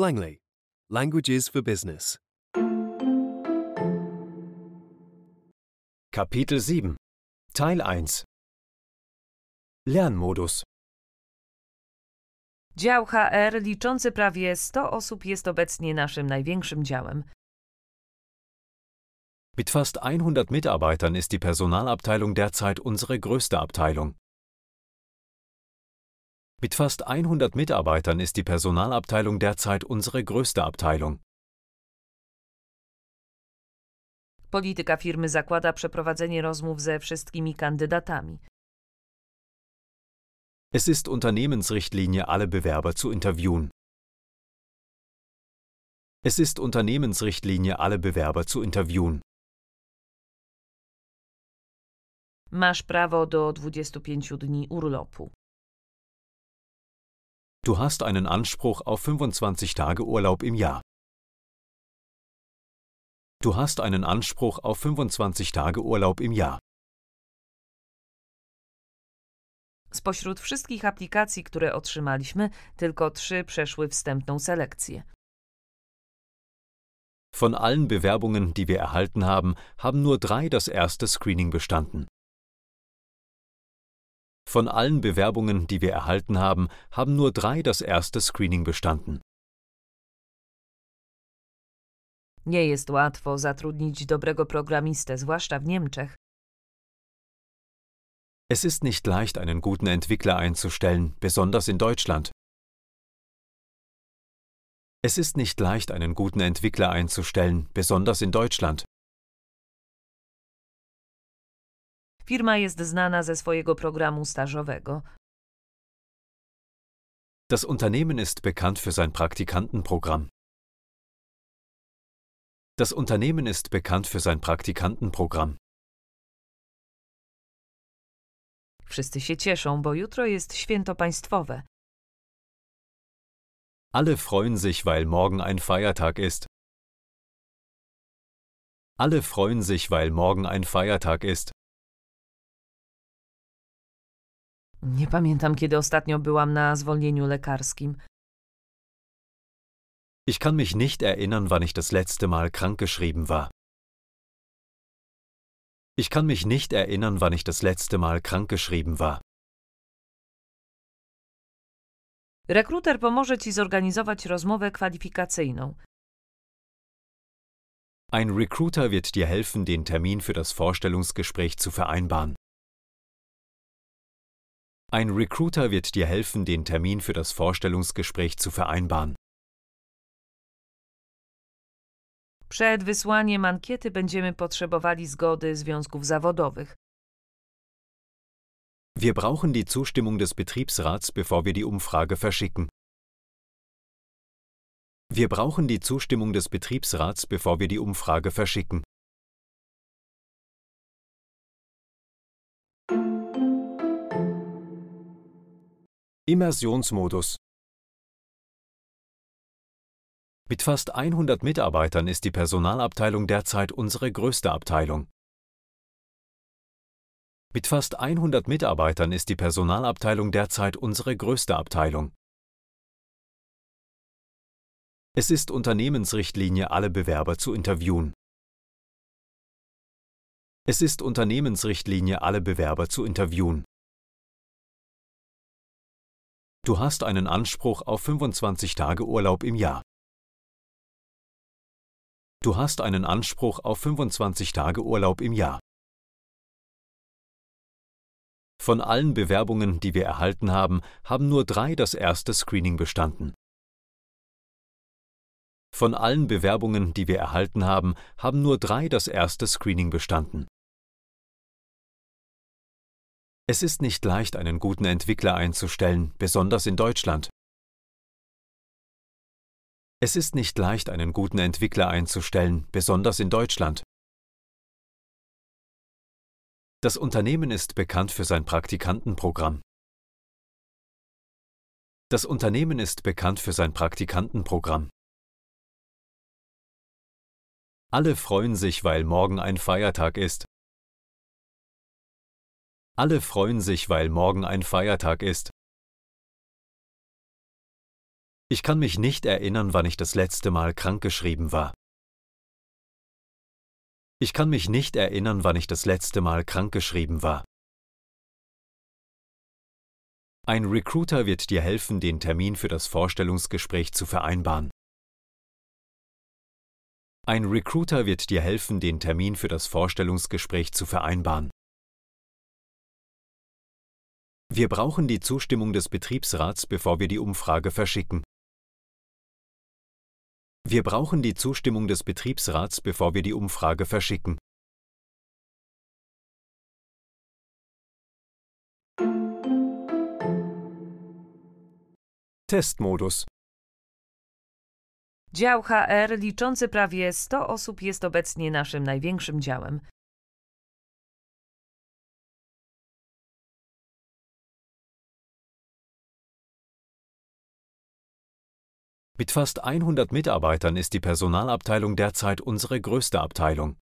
Langley. Languages for Business. Kapitel 7 Teil 1 Lernmodus Dział HR liczący prawie 100 osób jest obecnie naszym największym działem. Mit fast 100 Mitarbeitern ist die Personalabteilung derzeit unsere größte Abteilung. Mit fast 100 Mitarbeitern ist die Personalabteilung derzeit unsere größte Abteilung. Polityka firmy zakłada przeprowadzenie rozmów ze wszystkimi kandydatami. Es ist Unternehmensrichtlinie, alle Bewerber zu interviewen. Es ist Unternehmensrichtlinie, alle Bewerber zu interviewen. Masz prawo do 25 dni urlopu. Du hast einen Anspruch auf 25 Tage Urlaub im Jahr. Du hast einen Anspruch auf 25 Tage Urlaub im Jahr. Spośród wszystkich aplikacji, które otrzymaliśmy, tylko trzy przeszły wstępną selekcję. Von allen Bewerbungen, die wir erhalten haben, haben nur drei das erste Screening bestanden. Von allen Bewerbungen, die wir erhalten haben, haben nur drei das erste Screening bestanden. Nie jest łatwo zatrudnić dobrego programistę, zwłaszcza w Niemczech. Es ist nicht leicht, einen guten Entwickler einzustellen, besonders in Deutschland. Es ist nicht leicht, einen guten Entwickler einzustellen, besonders in Deutschland. Firma jest znana ze swojego programu stażowego. Das Unternehmen ist bekannt für sein Praktikantenprogramm. Das Unternehmen ist bekannt für sein Praktikantenprogramm. Wszyscy się cieszą, bo jutro jest święto państwowe. Alle freuen sich, weil morgen ein Feiertag ist. Alle freuen sich, weil morgen ein Feiertag ist. Nie pamiętam, kiedy ostatnio byłam na zwolnieniu lekarskim. Ich kann mich nicht erinnern, wann ich das letzte Mal krankgeschrieben war. Ich kann mich nicht erinnern, wann ich das letzte Mal krankgeschrieben war. Rekruter pomoże Ci zorganizować rozmowę kwalifikacyjną. Ein Recruiter wird dir helfen, den Termin für das Vorstellungsgespräch zu vereinbaren. Ein Recruiter wird dir helfen, den Termin für das Vorstellungsgespräch zu vereinbaren. Przed wysłaniem ankiety będziemy potrzebowali zgody związków zawodowych. Wir brauchen die Zustimmung des Betriebsrats, bevor wir die Umfrage verschicken. Wir brauchen die Zustimmung des Betriebsrats, bevor wir die Umfrage verschicken. Immersionsmodus Mit fast 100 Mitarbeitern ist die Personalabteilung derzeit unsere größte Abteilung. Mit fast 100 Mitarbeitern ist die Personalabteilung derzeit unsere größte Abteilung. Es ist Unternehmensrichtlinie, alle Bewerber zu interviewen. Es ist Unternehmensrichtlinie, alle Bewerber zu interviewen. Du hast einen Anspruch auf 25 Tage Urlaub im Jahr. Du hast einen Anspruch auf 25 Tage Urlaub im Jahr. Von allen Bewerbungen, die wir erhalten haben, haben nur drei das erste Screening bestanden. Von allen Bewerbungen, die wir erhalten haben, haben nur drei das erste Screening bestanden. Es ist nicht leicht, einen guten Entwickler einzustellen, besonders in Deutschland. Es ist nicht leicht, einen guten Entwickler einzustellen, besonders in Deutschland. Das Unternehmen ist bekannt für sein Praktikantenprogramm. Das Unternehmen ist bekannt für sein Praktikantenprogramm. Alle freuen sich, weil morgen ein Feiertag ist. Alle freuen sich, weil morgen ein Feiertag ist. Ich kann mich nicht erinnern, wann ich das letzte Mal krankgeschrieben war. Ich kann mich nicht erinnern, wann ich das letzte Mal krankgeschrieben war. Ein Recruiter wird dir helfen, den Termin für das Vorstellungsgespräch zu vereinbaren. Ein Recruiter wird dir helfen, den Termin für das Vorstellungsgespräch zu vereinbaren. Wir brauchen die Zustimmung des Betriebsrats, bevor wir die Umfrage verschicken. Wir brauchen die Zustimmung des Betriebsrats, bevor wir die Umfrage verschicken. Testmodus. Dział HR liczący prawie 100 osób jest obecnie naszym największym działem. Mit fast 100 Mitarbeitern ist die Personalabteilung derzeit unsere größte Abteilung.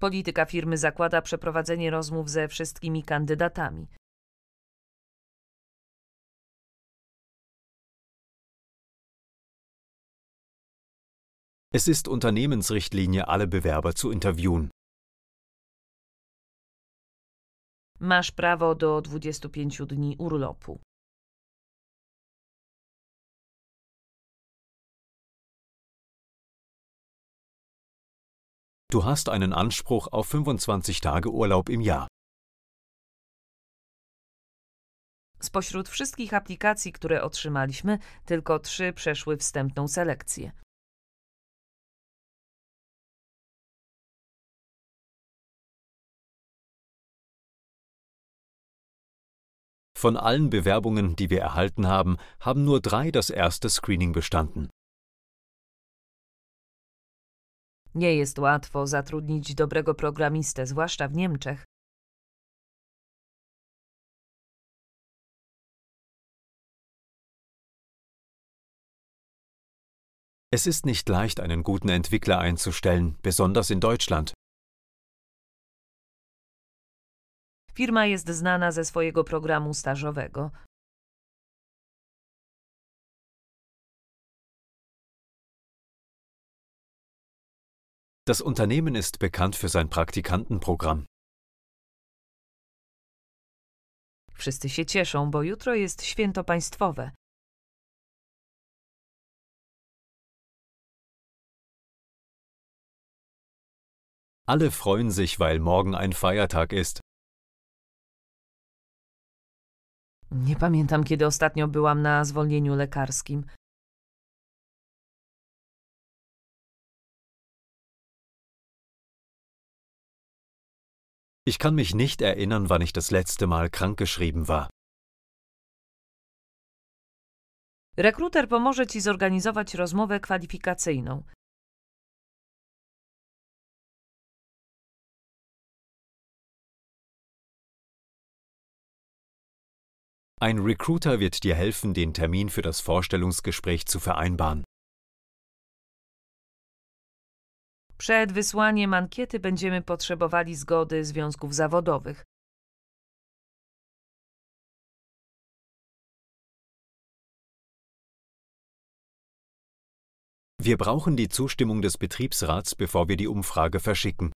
Polityka firmy zakłada przeprowadzenie rozmów ze wszystkimi kandydatami. Es ist Unternehmensrichtlinie, alle Bewerber zu interviewen. Masz prawo do 25 dni urlopu. Du hast einen Anspruch auf 25 Tage Urlaub im Jahr. Spośród wszystkich aplikacji, które otrzymaliśmy, tylko trzy przeszły wstępną selekcję. Von allen Bewerbungen, die wir erhalten haben, haben nur drei das erste Screening bestanden. Nie jest łatwo zatrudnić dobrego programistę, zwłaszcza w Niemczech. Es ist nicht leicht, einen guten Entwickler einzustellen, besonders in Deutschland. Firma jest znana ze swojego programu stażowego. Das Unternehmen ist bekannt für sein Praktikantenprogramm. Wszyscy się cieszą, bo jutro jest święto państwowe. Alle freuen sich, weil morgen ein Feiertag ist. Nie pamiętam, kiedy ostatnio byłam na zwolnieniu lekarskim. Ich kann mich nicht erinnern, wann ich das letzte Mal krankgeschrieben war. Rekruter pomoże Ci zorganizować rozmowę kwalifikacyjną. Ein Recruiter wird dir helfen, den Termin für das Vorstellungsgespräch zu vereinbaren. Przed wysłaniem ankiety będziemy potrzebowali zgody związków zawodowych. Wir brauchen die Zustimmung des Betriebsrats, bevor wir die Umfrage verschicken.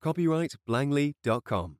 Copyright Langley.com.